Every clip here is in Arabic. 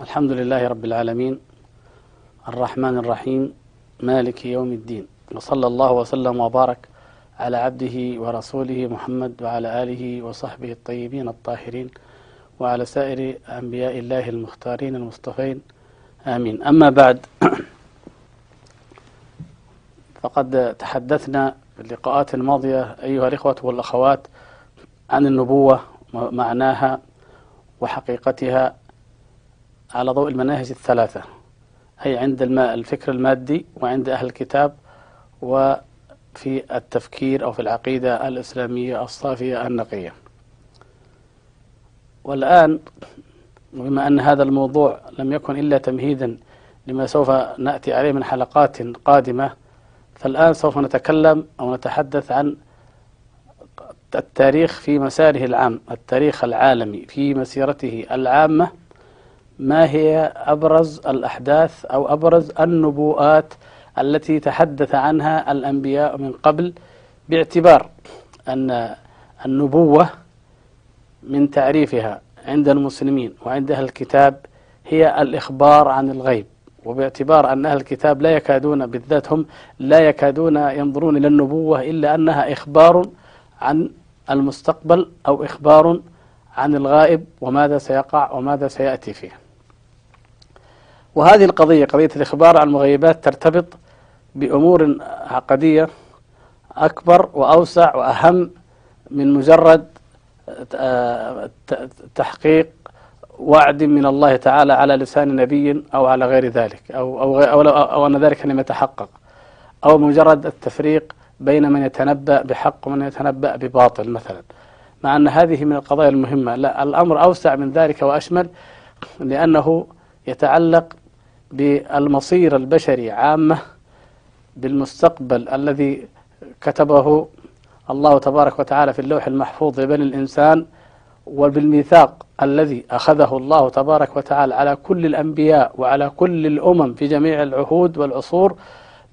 الحمد لله رب العالمين. الرحمن الرحيم. مالك يوم الدين. وصلى الله وسلم وبارك على عبده ورسوله محمد وعلى آله وصحبه الطيبين الطاهرين وعلى سائر أنبياء الله المختارين المصطفين. آمين. أما بعد فقد تحدثنا في اللقاءات الماضية أيها الإخوة والأخوات عن النبوة ومعناها وحقيقتها على ضوء المناهج الثلاثة أي عند الفكر المادي وعند أهل الكتاب وفي التفكير أو في العقيدة الإسلامية الصافية النقية. والآن بما أن هذا الموضوع لم يكن إلا تمهيدا لما سوف نأتي عليه من حلقات قادمة فالآن سوف نتكلم أو نتحدث عن التاريخ في مساره العام التاريخ العالمي في مسيرته العامة ما هي أبرز الأحداث أو أبرز النبوءات التي تحدث عنها الأنبياء من قبل؟ باعتبار أن النبوة من تعريفها عند المسلمين وعند أهل الكتاب هي الإخبار عن الغيب وباعتبار أن أهل الكتاب لا يكادون بالذات هم لا يكادون ينظرون إلى النبوة إلا أنها إخبار عن المستقبل أو إخبار عن الغائب وماذا سيقع وماذا سيأتي فيه. وهذه القضية قضية الإخبار عن المغيبات ترتبط بأمور عقدية أكبر وأوسع وأهم من مجرد تحقيق وعد من الله تعالى على لسان نبي أو على غير ذلك أو, أو, أو, أو أن ذلك لم يتحقق أو مجرد التفريق بين من يتنبأ بحق ومن يتنبأ بباطل مثلا. مع أن هذه من القضايا المهمة. لا الأمر أوسع من ذلك وأشمل لأنه يتعلق بالمصير البشري عامة بالمستقبل الذي كتبه الله تبارك وتعالى في اللوح المحفوظ لبني الإنسان وبالميثاق الذي أخذه الله تبارك وتعالى على كل الأنبياء وعلى كل الأمم في جميع العهود والعصور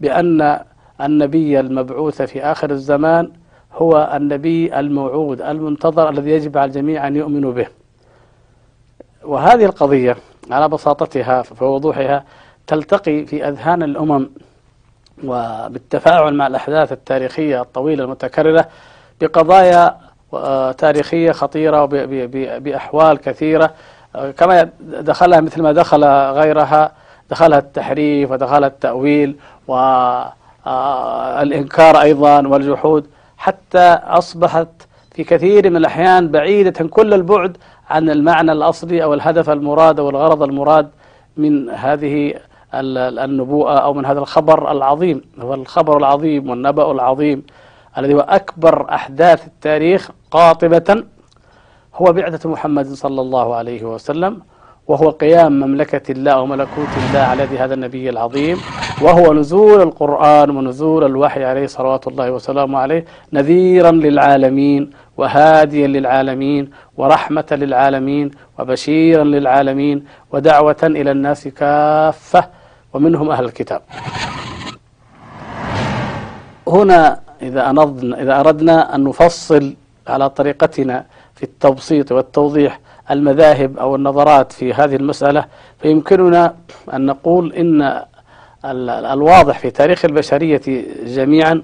بأن النبي المبعوث في آخر الزمان هو النبي الموعود المنتظر الذي يجب على الجميع أن يؤمنوا به. وهذه القضية على بساطتها ووضوحها تلتقي في أذهان الأمم وبالتفاعل مع الأحداث التاريخية الطويلة المتكررة بقضايا تاريخية خطيرة وبأحوال كثيرة كما دخلها مثل ما دخل غيرها دخلها التحريف ودخلها التأويل والإنكار أيضا والجحود حتى أصبحت في كثير من الأحيان بعيدة كل البعد عن المعنى الأصلي أو الهدف المراد أو الغرض المراد من هذه النبوءة أو من هذا الخبر العظيم هو الخبر العظيم والنبأ العظيم الذي هو أكبر أحداث التاريخ قاطبة هو بعثة محمد صلى الله عليه وسلم. وهو قيام مملكة الله وملكوت الله على يد هذا النبي العظيم وهو نزول القرآن ونزول الوحي عليه صلوات الله وسلامه عليه نذيرا للعالمين وهاديا للعالمين ورحمة للعالمين وبشيرا للعالمين ودعوة إلى الناس كافة ومنهم أهل الكتاب. هنا إذا, أنضنا إذا أردنا أن نفصل على طريقتنا في التبسيط والتوضيح المذاهب أو النظرات في هذه المسألة فيمكننا أن نقول إن الواضح في تاريخ البشرية جميعا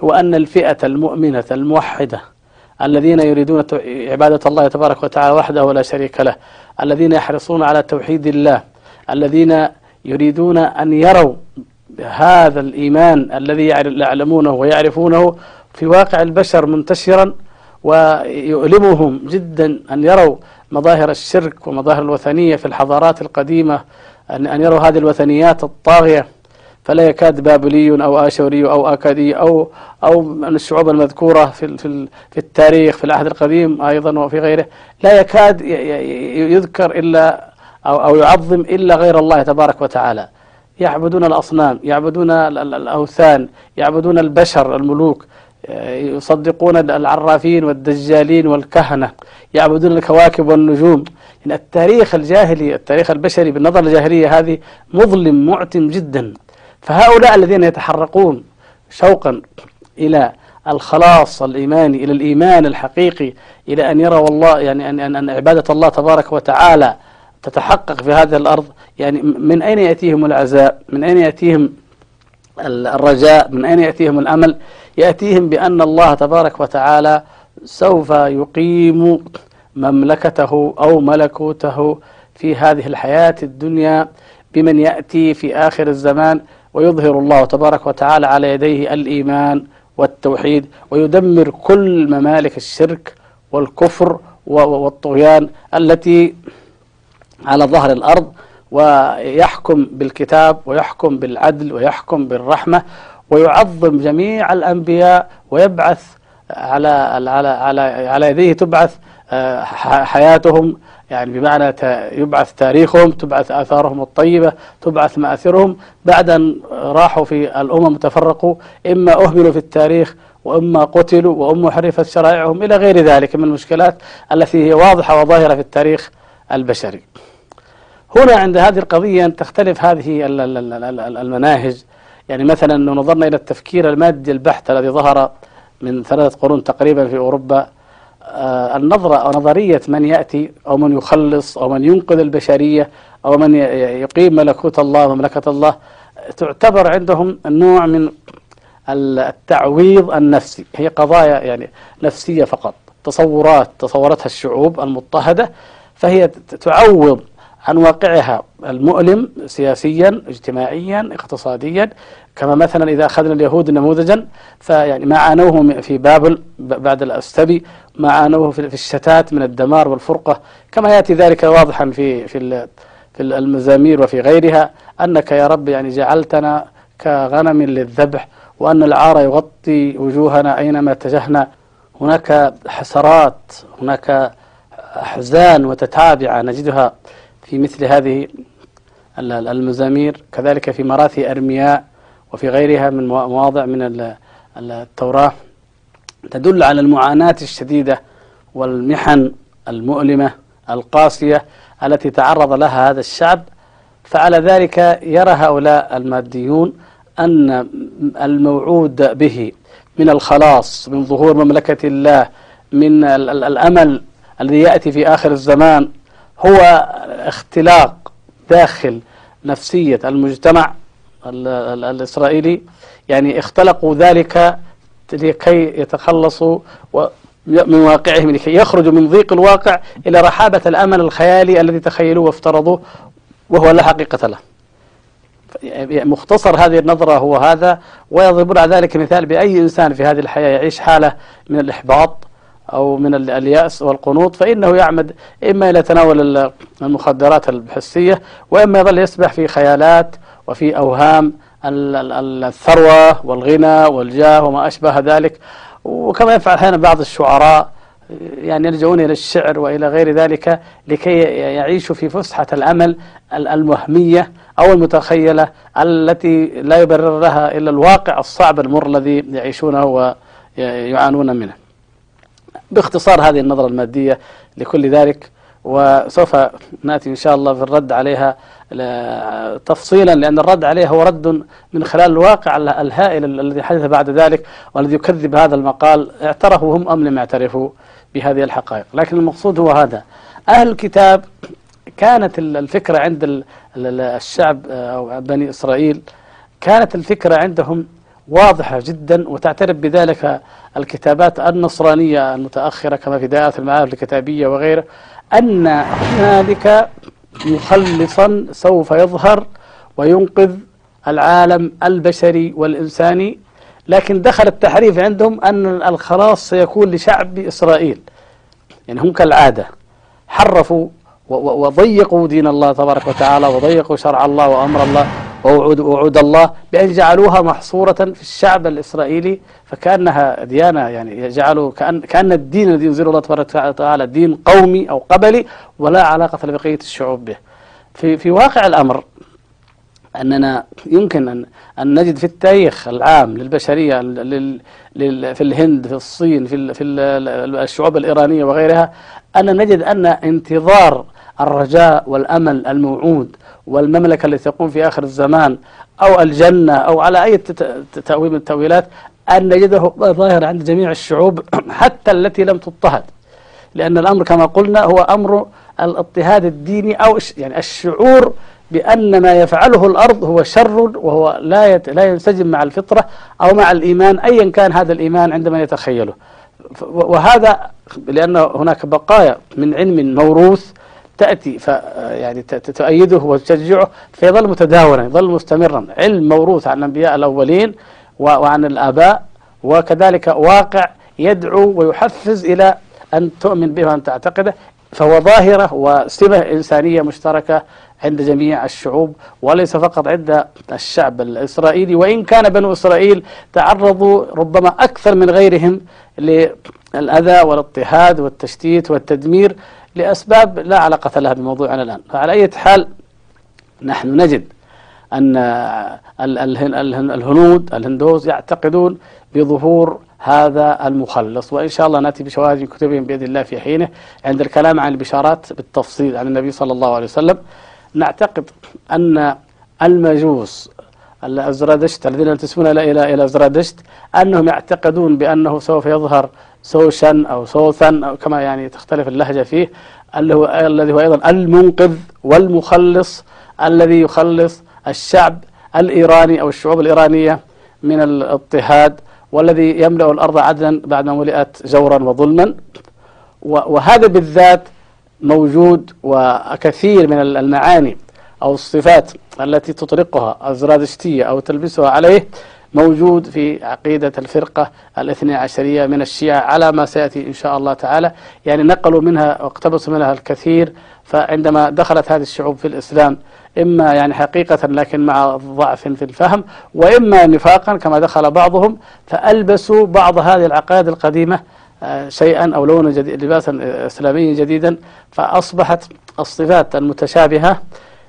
هو أن الفئة المؤمنة الموحدة الذين يريدون عبادة الله تبارك وتعالى وحده ولا شريك له الذين يحرصون على توحيد الله الذين يريدون أن يروا هذا الإيمان الذي يعلمونه ويعرفونه في واقع البشر منتشرا ويؤلمهم جدا أن يروا مظاهر الشرك ومظاهر الوثنية في الحضارات القديمة أن يروا هذه الوثنيات الطاغية. فلا يكاد بابلي أو آشوري أو أكادي أو أو من الشعوب المذكورة في في في التاريخ في العهد القديم أيضا وفي غيره. لا يكاد يذكر إلا أو أو يعظم إلا غير الله تبارك وتعالى. يعبدون الأصنام يعبدون الأوثان يعبدون البشر الملوك. يصدقون العرافين والدجالين والكهنة يعبدون الكواكب والنجوم. إن التاريخ الجاهلي التاريخ البشري بالنظر الجاهلية هذه مظلم معتم جدا. فهؤلاء الذين يتحرقون شوقا إلى الخلاص الإيماني إلى الإيمان الحقيقي إلى أن يرى والله يعني أن, أن, أن عبادة الله تبارك وتعالى تتحقق في هذه الأرض. يعني من أين يأتيهم العزاء؟ من أين يأتيهم الرجاء؟ من أين يأتيهم الأمل؟ يأتيهم بأن الله تبارك وتعالى سوف يقيم مملكته أو ملكوته في هذه الحياة الدنيا بمن يأتي في آخر الزمان ويظهر الله تبارك وتعالى على يديه الإيمان والتوحيد ويدمر كل ممالك الشرك والكفر والطغيان التي على ظهر الأرض ويحكم بالكتاب ويحكم بالعدل ويحكم بالرحمة ويعظم جميع الأنبياء ويبعث على على على على يديه تبعث آه، حياتهم. يعني بمعنى يبعث تاريخهم تبعث آثارهم الطيبة تبعث مآثرهم. بعد أن راحوا في الأمم تفرقوا إما أهملوا في التاريخ وإما قتلوا وإما حرفت شرائعهم إلى غير ذلك من المشكلات التي هي واضحة وظاهرة في التاريخ البشري. هنا عند هذه القضية تختلف هذه المناهج. يعني مثلا لو نظرنا إلى التفكير المادي البحت الذي ظهر من ثلاثة قرون تقريبا في أوروبا آه، النظرة أو نظرية من يأتي أو من يخلص أو من ينقذ البشرية أو من يقيم ملكوت الله ومملكة الله تعتبر عندهم نوع من التعويض النفسي. هي قضايا يعني نفسية فقط تصورات تصورتها الشعوب المضطهدة فهي تعوض عن واقعها المؤلم سياسيا اجتماعيا اقتصاديا. كما مثلا إذا أخذنا اليهود نموذجا فيعني ما عانوه في بابل بعد الأستبي ما عانوه في الشتات من الدمار والفرقة. كما يأتي ذلك واضحا في في في المزامير وفي غيرها أنك يا رب يعني جعلتنا كغنم للذبح وأن العار يغطي وجوهنا أينما اتجهنا. هناك حسرات هناك أحزان وتتابعة نجدها. في مثل هذه المزامير كذلك في مراثي أرمياء وفي غيرها من مواضع من التوراة تدل على المعاناة الشديدة والمحن المؤلمة القاسية التي تعرض لها هذا الشعب. فعلى ذلك يرى هؤلاء الماديون أن الموعود به من الخلاص من ظهور مملكة الله من الأمل الذي يأتي في آخر الزمان هو اختلاق داخل نفسية المجتمع الإسرائيلي. يعني اختلقوا ذلك لكي يتخلصوا من واقعهم لكي يخرجوا من ضيق الواقع إلى رحابة الأمل الخيالي الذي تخيلوه وافترضوه وهو لا حقيقة له. مختصر هذه النظرة هو هذا ويضربون على ذلك مثال بأي إنسان في هذه الحياة يعيش حالة من الإحباط. أو من اليأس والقنوط فإنه يعمد إما إلى تناول المخدرات الحسية وإما يظل يسبح في خيالات وفي أوهام الثروة والغنى والجاه وما أشبه ذلك. وكما يفعل أحيانا بعض الشعراء يعني يلجؤون إلى الشعر وإلى غير ذلك لكي يعيشوا في فسحة الأمل الوهمية أو المتخيلة التي لا يبرر لها إلا الواقع الصعب المر الذي يعيشونه ويعانون منه. باختصار هذه النظرة المادية لكل ذلك وسوف نأتي إن شاء الله في الرد عليها تفصيلا لأن الرد عليها هو رد من خلال الواقع الهائل الذي حدث بعد ذلك والذي يكذب هذا المقال اعترفوا هم أم لم يعترفوا بهذه الحقائق. لكن المقصود هو هذا. أهل الكتاب كانت الفكرة عند الشعب أو بني إسرائيل كانت الفكرة عندهم واضحة جدا وتعترف بذلك الكتابات النصرانية المتأخرة كما في دائرة المعارف الكتابية وغيره أن هنالك مخلصا سوف يظهر وينقذ العالم البشري والإنساني. لكن دخل التحريف عندهم أن الخلاص سيكون لشعب إسرائيل. يعني هم كالعادة. حرفوا وضيقوا دين الله تبارك وتعالى وضيقوا شرع الله وأمر الله. ووعود, وعود الله بأن جعلوها محصورة في الشعب الإسرائيلي فكأنها ديانة يعني جعلوا كأن, كأن الدين الذي ينزل الله تبارك وتعالى دين قومي أو قبلي ولا علاقة لبقية الشعوب به. في, في واقع الأمر أننا يمكن أن, أن نجد في التاريخ العام للبشرية في الهند في الصين في, في الشعوب الإيرانية وغيرها أن نجد أن انتظار الرجاء والأمل الموعود والمملكة التي تقوم في آخر الزمان أو الجنة أو على أي تأويل من التأويلات أن نجده ظاهر عند جميع الشعوب حتى التي لم تضطهد. لأن الأمر كما قلنا هو أمر الاضطهاد الديني أو يعني الشعور بأن ما يفعله الأرض هو شر وهو لا لا ينسجم مع الفطرة أو مع الإيمان أيا كان هذا الإيمان عندما يتخيله. وهذا لأن هناك بقايا من علم موروث تأتي ف يعني تؤيده وتشجعه فيظل متداولا يظل مستمرا. علم موروث عن الأنبياء الأولين وعن الآباء وكذلك واقع يدعو ويحفز إلى أن تؤمن به وأن تعتقده. فهو ظاهرة وسمة إنسانية مشتركة عند جميع الشعوب وليس فقط عند الشعب الإسرائيلي. وإن كان بنو إسرائيل تعرضوا ربما أكثر من غيرهم للأذى والاضطهاد والتشتيت والتدمير لأسباب لا علاقة لها بموضوعنا الآن. فعلى أي حال نحن نجد أن الهنود الهندوز يعتقدون بظهور هذا المخلص. وإن شاء الله نأتي بشواهد كتبهم بإذن الله في حينه. عند الكلام عن البشارات بالتفصيل عن النبي صلى الله عليه وسلم نعتقد أن المجوس الأزرادشت الذين ينتسبون إلى إلى أزرادشت أنهم يعتقدون بأنه سوف يظهر سوشن أو سوثن أو كما يعني تختلف اللهجة فيه الذي هو أيضا المنقذ والمخلص الذي يخلص الشعب الإيراني أو الشعوب الإيرانية من الاضطهاد والذي يملأ الأرض عدلا بعدما ملئت جورا وظلما. وهذا بالذات موجود وكثير من المعاني أو الصفات التي تطلقها الزرادشتية أو تلبسها عليه موجود في عقيدة الفرقة الاثنى عشرية من الشيعة على ما سيأتي إن شاء الله تعالى. يعني نقلوا منها واقتبسوا منها الكثير. فعندما دخلت هذه الشعوب في الإسلام إما يعني حقيقة لكن مع ضعف في الفهم وإما نفاقا كما دخل بعضهم فألبسوا بعض هذه العقائد القديمة آه، شيئا أو لونا جديد لباسا إسلاميا جديدا. فأصبحت الصفات المتشابهة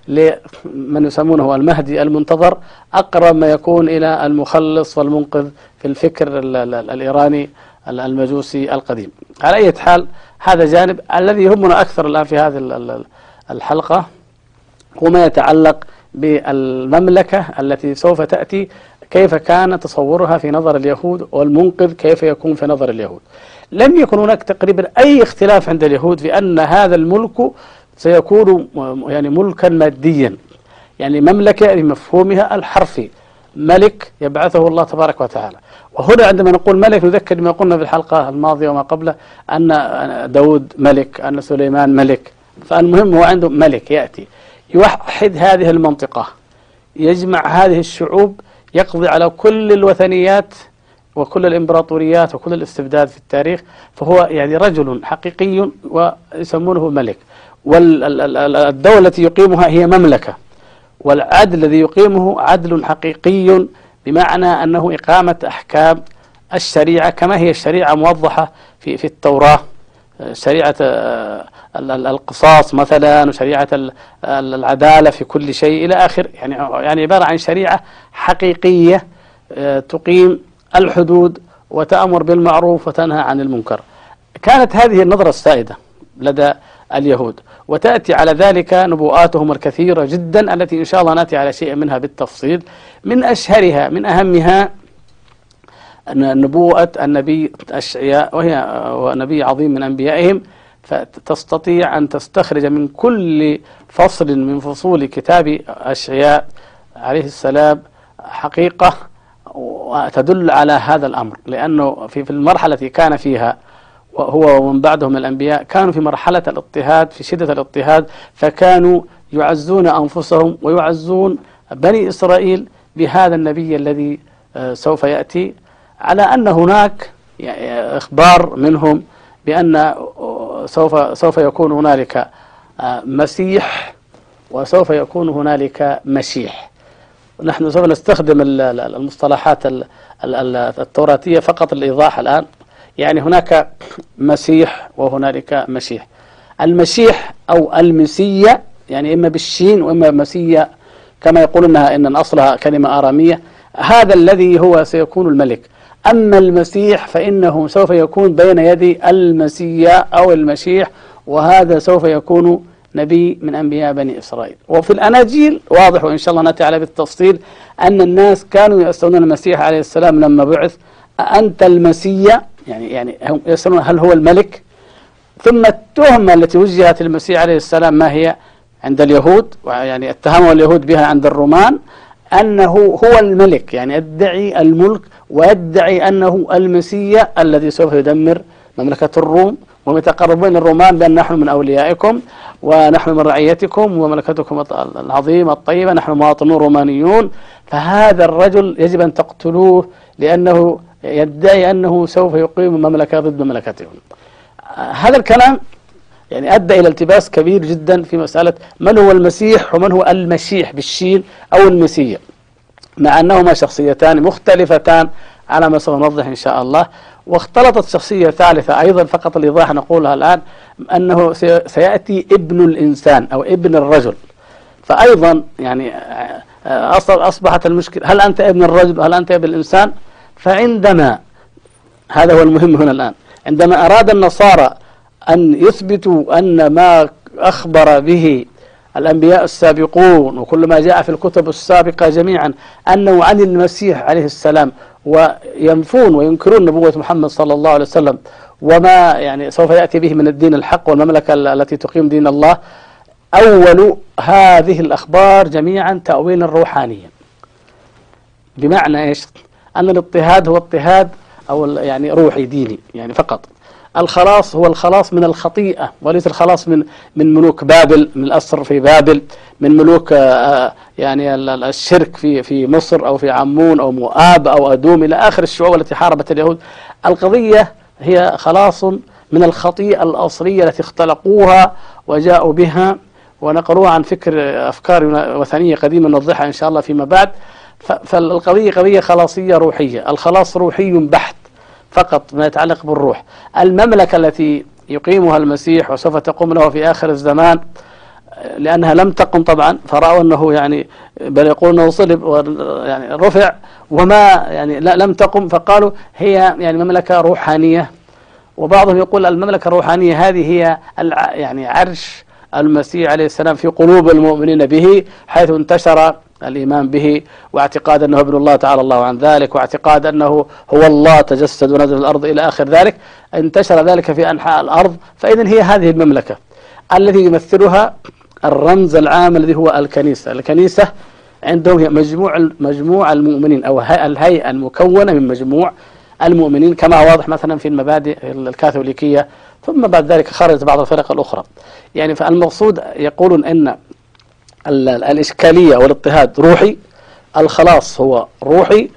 لمن يسمونه المهدي المنتظر أقرب ما يكون إلى المخلص والمنقذ في الفكر الإيراني المجوسي القديم. على أي حال هذا جانب الذي يهمنا أكثر الآن في هذه الحلقة هو ما يتعلق بالمملكة التي سوف تأتي كيف كان تصورها في نظر اليهود والمنقذ كيف يكون في نظر اليهود. لم يكن هناك تقريبا أي اختلاف عند اليهود في أن هذا الملك سيكون يعني ملكا ماديا. يعني مملكة بمفهومها الحرفي. ملك يبعثه الله تبارك وتعالى. وهنا عندما نقول ملك نذكر بما قلنا في الحلقة الماضية وما قبله أن داود ملك أن سليمان ملك. فالمهم هو عنده ملك يأتي. يوحد هذه المنطقة. يجمع هذه الشعوب يقضي على كل الوثنيات وكل الإمبراطوريات وكل الاستبداد في التاريخ. فهو يعني رجل حقيقي ويسمونه ملك. والدولة التي يقيمها هي مملكة. والعدل الذي يقيمه عدل حقيقي بمعنى أنه إقامة أحكام الشريعة كما هي الشريعة موضحة في في التوراة. شريعة آه، القصاص مثلا وشريعة العدالة في كل شيء إلى آخر. يعني يعني عبارة عن شريعة حقيقية آه، تقيم الحدود وتأمر بالمعروف وتنهى عن المنكر. كانت هذه النظرة السائدة لدى اليهود. وتأتي على ذلك نبوءاتهم الكثيرة جدا التي إن شاء الله نأتي على شيء منها بالتفصيل. من أشهرها من أهمها نبوءة النبي أشعياء وهي نبي عظيم من أنبيائهم. فتستطيع أن تستخرج من كل فصل من فصول كتاب أشعياء عليه السلام حقيقة وتدل على هذا الأمر. لأنه في المرحلة التي كان فيها وهو ومن بعدهم الأنبياء كانوا في مرحلة الاضطهاد في شدة الاضطهاد فكانوا يعزون أنفسهم ويعزون بني إسرائيل بهذا النبي الذي آه، سوف يأتي. على أن هناك إخبار منهم بأن آه، سوف سوف يكون هنالك آه، مسيح وسوف يكون هنالك مشيح نحن سوف نستخدم المصطلحات التوراتية فقط للإيضاح الآن. يعني هناك مسيح وهنالك مسيح. المسيح أو المسية يعني إما بالشين وإما مسية كما يقولونها إن أصلها كلمة آرامية هذا الذي هو سيكون الملك. أما المسيح فإنه سوف يكون بين يدي المسيا أو المشيح وهذا سوف يكون نبي من أنبياء بني إسرائيل. وفي الأناجيل واضح وإن شاء الله نأتي على بالتفصيل أن الناس كانوا يستونون المسيح عليه السلام لما بعث. أنت المسيح يعني يعني هم يسألون هل هو الملك؟ ثم التهمة التي وجهت المسيح عليه السلام ما هي؟ عند اليهود يعني اتهموا اليهود بها عند الرومان أنه هو الملك يعني يدعي الملك ويدعي أنه المسيح الذي سوف يدمر مملكة الروم. وهم يتقربون الرومان بأن نحن من أوليائكم ونحن من رعيتكم ومملكتكم العظيمة الطيبة نحن مواطنون رومانيون. فهذا الرجل يجب أن تقتلوه لأنه يدعي أنه سوف يقيم مملكة ضد مملكتهم هذا الكلام يعني أدى إلى التباس كبير جدا في مسألة من هو المسيح ومن هو المشيح بالشين أو المسيح. مع أنهما شخصيتان مختلفتان على ما سوف نوضح إن شاء الله. واختلطت شخصية ثالثة أيضا فقط الإيضاح نقولها الآن أنه سيأتي ابن الإنسان أو ابن الرجل. فأيضا يعني أصبحت المشكلة هل أنت ابن الرجل؟ هل أنت ابن الإنسان؟ فعندما هذا هو المهم هنا الآن عندما أراد النصارى أن يثبتوا أن ما أخبر به الأنبياء السابقون وكل ما جاء في الكتب السابقة جميعا أنه عن المسيح عليه السلام وينفون وينكرون نبوة محمد صلى الله عليه وسلم وما يعني سوف يأتي به من الدين الحق والمملكة التي تقيم دين الله. أول هذه الأخبار جميعا تأويلا روحانيا. بمعنى إيش؟ أن الاضطهاد هو اضطهاد أو يعني روحي ديني يعني فقط. الخلاص هو الخلاص من الخطيئة وليس الخلاص من من ملوك بابل من الأسر في بابل من ملوك آه، يعني الشرك في في مصر أو في عمون أو مؤاب أو أدوم إلى آخر الشعوب التي حاربت اليهود. القضية هي خلاص من الخطيئة الأصلية التي اختلقوها وجاءوا بها. ونقلوها عن فكر أفكار وثنية قديمة نوضحها إن شاء الله فيما بعد. فالقضية قضية خلاصية روحية. الخلاص روحي بحت فقط ما يتعلق بالروح. المملكة التي يقيمها المسيح وسوف تقوم له في آخر الزمان لأنها لم تقم طبعا فرأوا أنه يعني بل يقولون أنه صلب يعني رفع وما يعني لا لم تقم. فقالوا هي يعني مملكة روحانية. وبعضهم يقول المملكة الروحانية هذه هي يعني عرش المسيح عليه السلام في قلوب المؤمنين به حيث انتشر الإيمان به واعتقاد أنه ابن الله تعالى الله عن ذلك واعتقاد أنه هو الله تجسد ونزل الأرض إلى آخر ذلك. انتشر ذلك في أنحاء الأرض فإذا هي هذه المملكة التي يمثلها الرمز العام الذي هو الكنيسة. الكنيسة عندهم هي مجموع مجموع المؤمنين أو الهيئة المكونة من مجموع المؤمنين كما واضح مثلا في المبادئ الكاثوليكية ثم بعد ذلك خرجت بعض الفرق الأخرى. يعني فالمقصود يقولون أن الإشكالية والاضطهاد روحي. الخلاص هو روحي.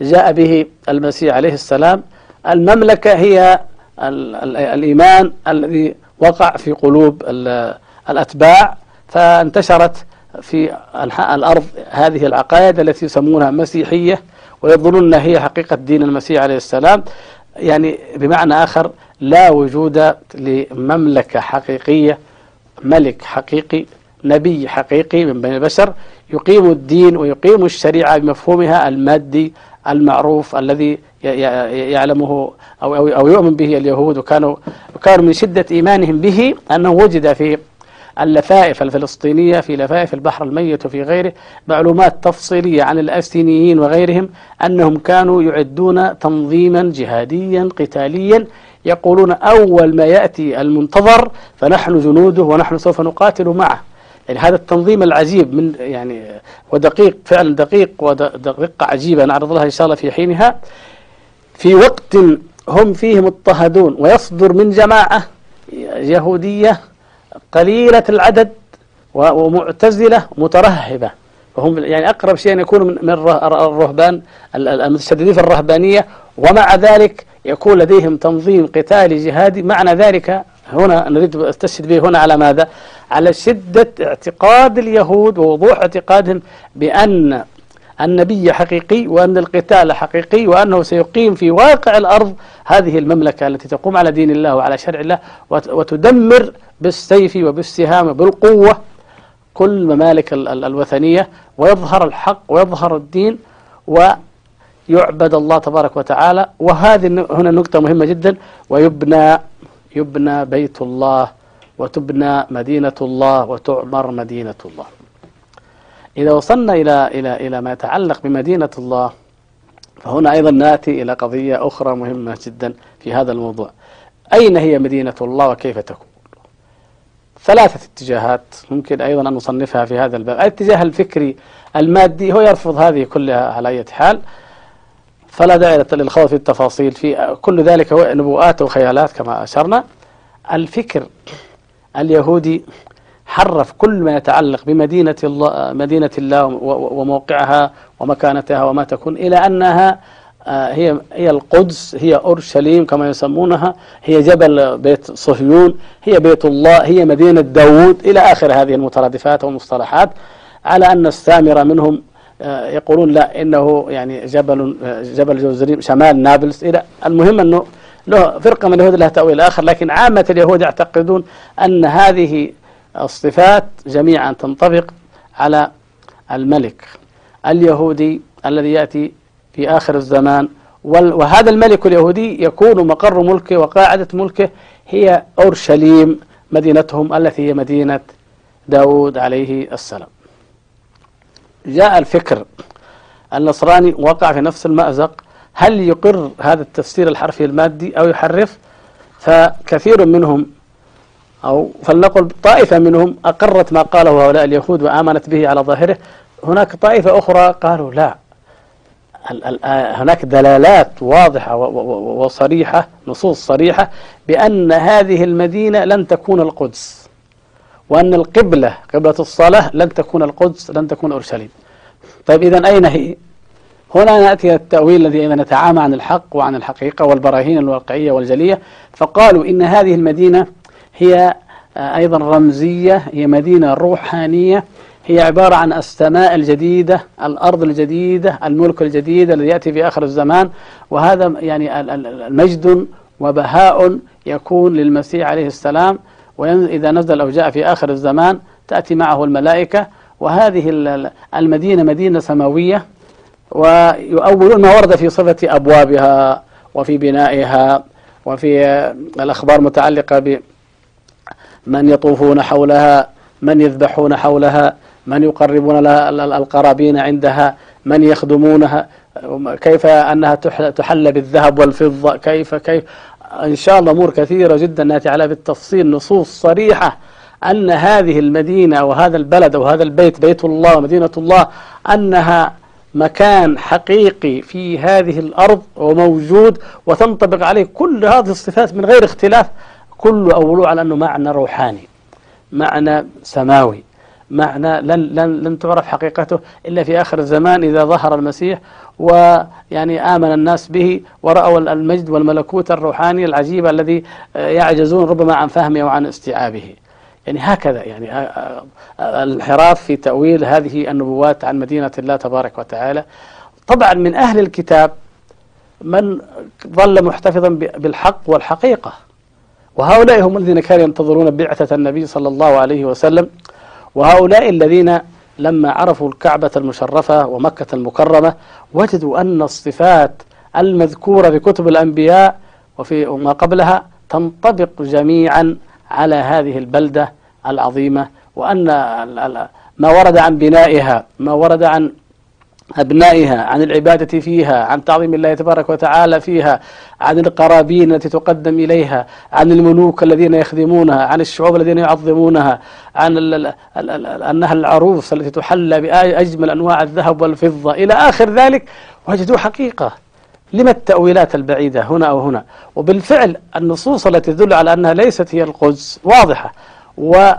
جاء به المسيح عليه السلام. المملكة هي الإيمان الذي وقع في قلوب الأتباع. فانتشرت في أنحاء الأرض هذه العقائد التي يسمونها مسيحية ويظنون هي حقيقة دين المسيح عليه السلام. يعني بمعنى آخر لا وجود لمملكة حقيقية ملك حقيقي نبي حقيقي من بين البشر يقيم الدين ويقيم الشريعة بمفهومها المادي المعروف الذي يعلمه أو, أو, أو يؤمن به اليهود وكانوا, وكانوا من شدة إيمانهم به أنه وجد في اللفائف الفلسطينية في لفائف البحر الميت وفي غيره معلومات تفصيلية عن الأسينيين وغيرهم أنهم كانوا يعدون تنظيما جهاديا قتاليا يقولون أول ما يأتي المنتظر فنحن جنوده ونحن سوف نقاتل معه. يعني هذا التنظيم العجيب من يعني ودقيق فعلا دقيق ودقيقة عجيبة. نعرض لها إن شاء الله في حينها. في وقت هم فيه مضطهدون ويصدر من جماعة يهودية قليلة العدد ومعتزلة مترهبة. وهم يعني أقرب شيء أن يكونوا من الرهبان المتشددين في الرهبانية. ومع ذلك يكون لديهم تنظيم قتالي جهادي. معنى ذلك هنا نريد أستشهد به هنا على ماذا؟ على شدة اعتقاد اليهود ووضوح اعتقادهم بأن النبي حقيقي وأن القتال حقيقي وأنه سيقيم في واقع الأرض هذه المملكة التي تقوم على دين الله وعلى شرع الله وتدمر بالسيف وبالسهام بالقوة كل ممالك الوثنية ويظهر الحق ويظهر الدين ويعبد الله تبارك وتعالى. وهذه هنا نقطة مهمة جدا. ويبنى يبنى بيت الله. وتبنى مدينة الله وتعمر مدينة الله. إذا وصلنا إلى إلى إلى ما يتعلق بمدينة الله فهنا أيضا نأتي إلى قضية أخرى مهمة جدا في هذا الموضوع. أين هي مدينة الله وكيف تكون؟ ثلاثة اتجاهات ممكن أيضا أن نصنفها في هذا الباب. الاتجاه الفكري المادي هو يرفض هذه كلها على أي حال. فلا داعي للخوض في التفاصيل. في كل ذلك هو نبوءات وخيالات كما أشرنا. الفكر اليهودي حرف كل ما يتعلق بمدينة الله مدينة الله وموقعها ومكانتها وما تكون إلى أنها آه، هي هي القدس هي أورشليم كما يسمونها هي جبل بيت صهيون هي بيت الله هي مدينة داوود إلى آخر هذه المترادفات والمصطلحات على أن السامرة منهم آه، يقولون لا إنه يعني جبل آه، جبل جوزريم شمال نابلس إلى المهم أنه له فرقة من اليهود لها تأويل آخر لكن عامة اليهود يعتقدون أن هذه الصفات جميعا تنطبق على الملك اليهودي الذي يأتي في آخر الزمان. وهذا الملك اليهودي يكون مقر ملكه وقاعدة ملكه هي أورشليم مدينتهم التي هي مدينة داود عليه السلام. جاء الفكر. النصراني وقع في نفس المأزق. هل يقر هذا التفسير الحرفي المادي أو يحرف؟ فكثير منهم أو فلنقل طائفة منهم أقرت ما قاله هؤلاء اليهود وآمنت به على ظاهره. هناك طائفة أخرى قالوا لا هناك دلالات واضحة وصريحة نصوص صريحة بأن هذه المدينة لن تكون القدس وأن القبلة قبلة الصلاة لن تكون القدس لن تكون أورشليم. طيب إذا أين هي؟ هنا نأتي التأويل الذي أيضا نتعامى عن الحق وعن الحقيقة والبراهين الواقعية والجلية. فقالوا إن هذه المدينة هي آه، أيضا رمزية هي مدينة روحانية. هي عبارة عن السماء الجديدة الأرض الجديدة الملك الجديد الذي يأتي في آخر الزمان. وهذا يعني المجد وبهاء يكون للمسيح عليه السلام. وإذا نزل أو جاء في آخر الزمان تأتي معه الملائكة. وهذه المدينة مدينة سماوية. ويؤولون ما ورد في صفة أبوابها وفي بنائها وفي الأخبار متعلقة بمن يطوفون حولها من يذبحون حولها من يقربون لها القرابين عندها من يخدمونها كيف أنها تحل بالذهب والفضة كيف كيف؟ إن شاء الله أمور كثيرة جدا نأتي على بالتفصيل نصوص صريحة أن هذه المدينة وهذا البلد وهذا البيت بيت الله ومدينة الله أنها مكان حقيقي في هذه الأرض وموجود وتنطبق عليه كل هذه الصفات من غير اختلاف كل أولو على أنه معنى روحاني معنى سماوي معنى لن, لن, لن تعرف حقيقته إلا في آخر الزمان إذا ظهر المسيح ويعني آمن الناس به ورأوا المجد والملكوت الروحاني العجيب الذي يعجزون ربما عن فهمه وعن استيعابه. يعني هكذا يعني الانحراف في تأويل هذه النبوات عن مدينة الله تبارك وتعالى. طبعا من أهل الكتاب من ظل محتفظا بالحق والحقيقة. وهؤلاء هم الذين كانوا ينتظرون بعثة النبي صلى الله عليه وسلم. وهؤلاء الذين لما عرفوا الكعبة المشرفة ومكة المكرمة وجدوا أن الصفات المذكورة في كتب الأنبياء وفي ما قبلها تنطبق جميعا على هذه البلدة العظيمة وأن ما ورد عن بنائها ما ورد عن أبنائها عن العبادة فيها عن تعظيم الله تبارك وتعالى فيها عن القرابين التي تقدم إليها عن الملوك الذين يخدمونها عن الشعوب الذين يعظمونها عن أنها العروس التي تحلى بأجمل أنواع الذهب والفضة. إلى آخر ذلك وجدوا حقيقة. لما التأويلات البعيدة هنا أو هنا؟ وبالفعل النصوص التي تدل على أنها ليست هي القدس واضحة. و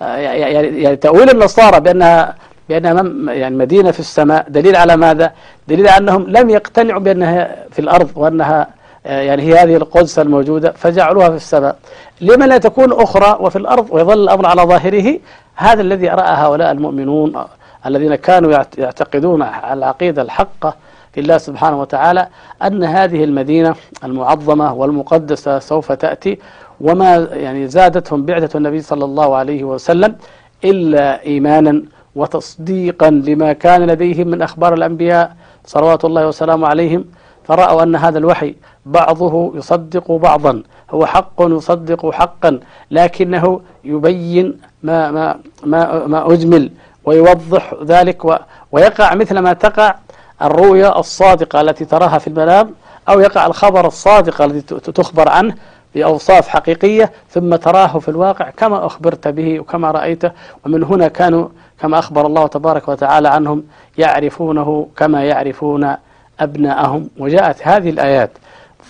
يعني تأويل النصارى بأنها بأنها يعني مدينة في السماء دليل على ماذا؟ دليل على أنهم لم يقتنعوا بأنها في الأرض وأنها آه، يعني هي هذه القدس الموجودة فجعلوها في السماء. لما لا تكون أخرى وفي الأرض ويظل الأمر على ظاهره هذا الذي رأى هؤلاء المؤمنون الذين كانوا يعتقدون العقيدة الحقة في الله سبحانه وتعالى أن هذه المدينة المعظمة والمقدسة سوف تأتي وما يعني زادتهم بعثة النبي صلى الله عليه وسلم إلا إيمانا وتصديقا لما كان لديهم من أخبار الأنبياء صلوات الله وسلامه عليهم. فرأوا أن هذا الوحي بعضه يصدق بعضا هو حق يصدق حقا لكنه يبين ما, ما, ما, ما أجمل ويوضح ذلك ويقع مثل ما تقع الرؤيا الصادقة التي تراها في المنام أو يقع الخبر الصادق الذي تخبر عنه بأوصاف حقيقية ثم تراه في الواقع كما أخبرت به وكما رأيته. ومن هنا كانوا كما أخبر الله تبارك وتعالى عنهم يعرفونه كما يعرفون أبناءهم. وجاءت هذه الآيات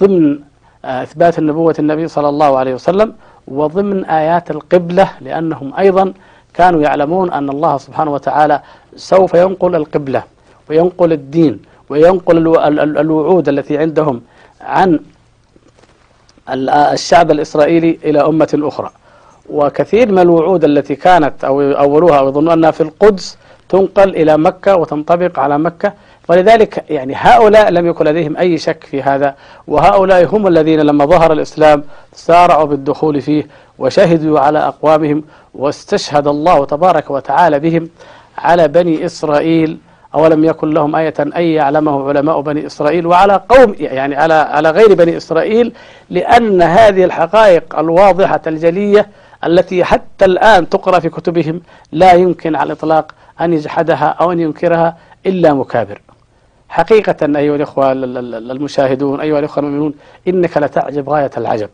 ضمن إثبات النبوة النبي صلى الله عليه وسلم وضمن آيات القبلة لأنهم أيضا كانوا يعلمون أن الله سبحانه وتعالى سوف ينقل القبلة. وينقل الدين وينقل الوعود التي عندهم عن الشعب الإسرائيلي إلى أمة أخرى. وكثير من الوعود التي كانت أو أولوها أو يظنون أنها في القدس تنقل إلى مكة وتنطبق على مكة. ولذلك يعني هؤلاء لم يكن لديهم أي شك في هذا. وهؤلاء هم الذين لما ظهر الإسلام سارعوا بالدخول فيه وشهدوا على أقوامهم واستشهد الله تبارك وتعالى بهم على بني إسرائيل. أولم يكن لهم آية أن يعلمه علماء بني إسرائيل وعلى قوم يعني على على غير بني إسرائيل لأن هذه الحقائق الواضحة الجلية التي حتى الآن تقرأ في كتبهم لا يمكن على الإطلاق أن يجحدها أو أن ينكرها إلا مكابر. حقيقة أيها الإخوة المشاهدون أيها الإخوة المؤمنون إنك لتعجب غاية العجب.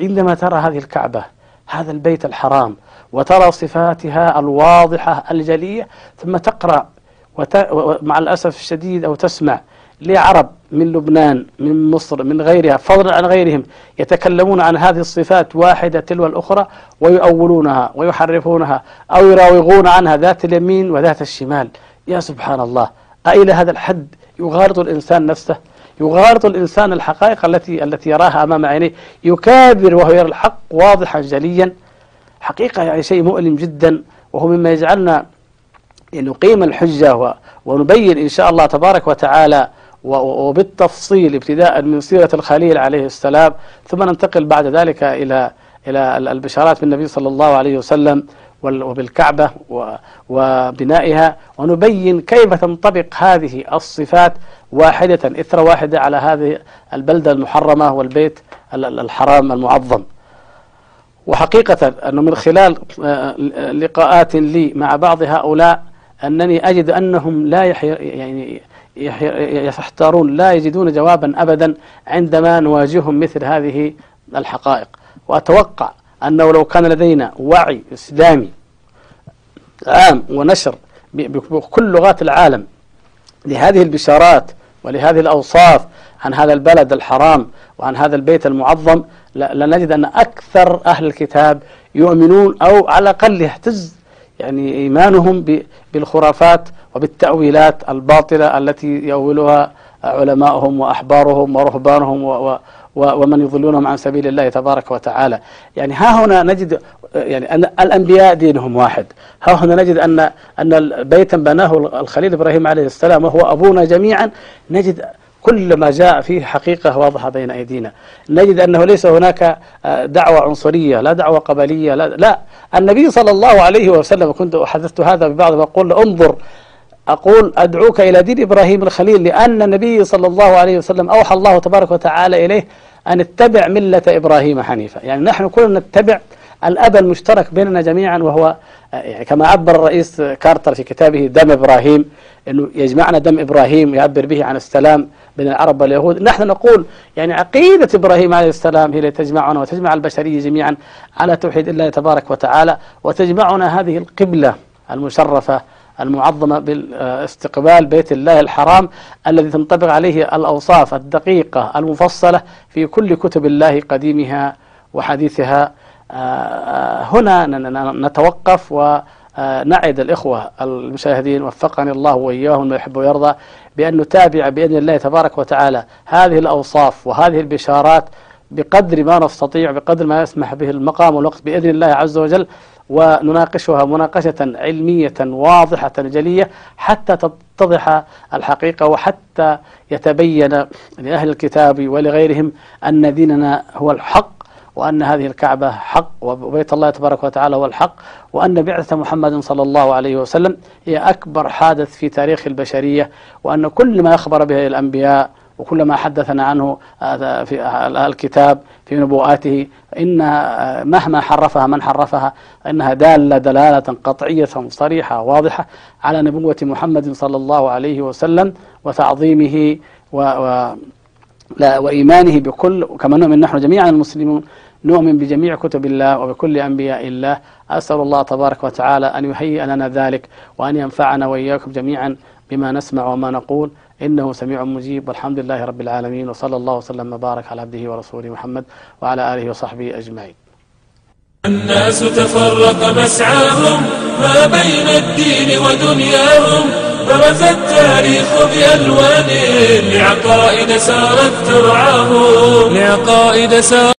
عندما ترى هذه الكعبة هذا البيت الحرام وترى صفاتها الواضحة الجلية ثم تقرأ ومع الأسف الشديد أو تسمع لعرب من لبنان من مصر من غيرها فضلا عن غيرهم يتكلمون عن هذه الصفات واحدة تلو الأخرى ويؤولونها ويحرفونها أو يراوغون عنها ذات اليمين وذات الشمال. يا سبحان الله أإلى هذا الحد يغالط الإنسان نفسه؟ يغالط الإنسان الحقائق التي التي يراها أمام عينيه؟ يكابر وهو يرى الحق واضحا جليا؟ حقيقة يعني شيء مؤلم جدا وهو مما يجعلنا نقيم الحجة ونبين إن شاء الله تبارك وتعالى وبالتفصيل ابتداء من سيرة الخليل عليه السلام ثم ننتقل بعد ذلك إلى إلى البشارات بالنبي صلى الله عليه وسلم وبالكعبة وبنائها ونبين كيف تنطبق هذه الصفات واحدة إثر واحدة على هذه البلدة المحرمة والبيت الحرام المعظم. وحقيقة أنه من خلال آه، لقاءات لي مع بعض هؤلاء أنني أجد أنهم لا يعني يحتارون لا يجدون جوابا أبدا عندما نواجههم مثل هذه الحقائق. وأتوقع أنه لو كان لدينا وعي إسلامي عام ونشر بكل لغات العالم لهذه البشارات ولهذه الأوصاف عن هذا البلد الحرام وعن هذا البيت المعظم لنجد أن أكثر أهل الكتاب يؤمنون أو على الأقل يهتز يعني إيمانهم بالخرافات وبالتأويلات الباطلة التي يؤولها علماؤهم وأحبارهم ورهبانهم ومن يضلونهم عن سبيل الله تبارك وتعالى. يعني ها هنا نجد يعني أن الأنبياء دينهم واحد. ها هنا نجد أن أن بيتا بناه الخليل إبراهيم عليه السلام وهو أبونا جميعا. نجد كل ما جاء فيه حقيقة واضحة بين أيدينا. نجد أنه ليس هناك آه، دعوة عنصرية لا دعوة قبلية لا, لا. النبي صلى الله عليه وسلم كنت حدثت هذا ببعض وأقول انظر أقول أدعوك إلى دين إبراهيم الخليل لأن النبي صلى الله عليه وسلم أوحى الله تبارك وتعالى إليه أن اتبع ملة إبراهيم حنيفا. يعني نحن كلنا نتبع الأب المشترك بيننا جميعا وهو يعني كما عبر الرئيس كارتر في كتابه دم إبراهيم أنه يجمعنا دم إبراهيم يعبر به عن السلام بين العرب واليهود. نحن نقول يعني عقيدة إبراهيم عليه السلام هي التي تجمعنا وتجمع البشرية جميعا على توحيد الله تبارك وتعالى وتجمعنا هذه القبلة المشرفة المعظمة باستقبال بيت الله الحرام الذي تنطبق عليه الأوصاف الدقيقة المفصلة في كل كتب الله قديمها وحديثها. هنا نتوقف ونعد الإخوة المشاهدين وفقني الله وإياهم ما يحب ويرضى بأن نتابع بإذن الله تبارك وتعالى هذه الأوصاف وهذه البشارات بقدر ما نستطيع بقدر ما يسمح به المقام والوقت بإذن الله عز وجل ونناقشها مناقشة علمية واضحة جلية حتى تتضح الحقيقة وحتى يتبين لأهل الكتاب ولغيرهم أن ديننا هو الحق وأن هذه الكعبة حق وبيت الله تبارك وتعالى هو الحق وأن بعثة محمد صلى الله عليه وسلم هي أكبر حادث في تاريخ البشرية وأن كل ما أخبر به الأنبياء وكل ما حدثنا عنه في الكتاب في نبوءاته إنها مهما حرفها من حرفها إنها دالة دلالة قطعية صريحة واضحة على نبوة محمد صلى الله عليه وسلم وتعظيمه و, و لا وإيمانه بكل كما نؤمن نحن جميعا المسلمون نؤمن بجميع كتب الله وبكل أنبياء الله. أسأل الله تبارك وتعالى أن يهيئ لنا ذلك وأن ينفعنا وإياكم جميعا بما نسمع وما نقول. إنه سميع مجيب. والحمد لله رب العالمين وصلى الله وسلم وبارك على عبده ورسوله محمد وعلى آله وصحبه أجمعين. الناس تفرق مسعاهم ما بين الدين ودنياهم. برز التاريخ بألوان لعقائد سارت ترعاهم. لعقائد سارت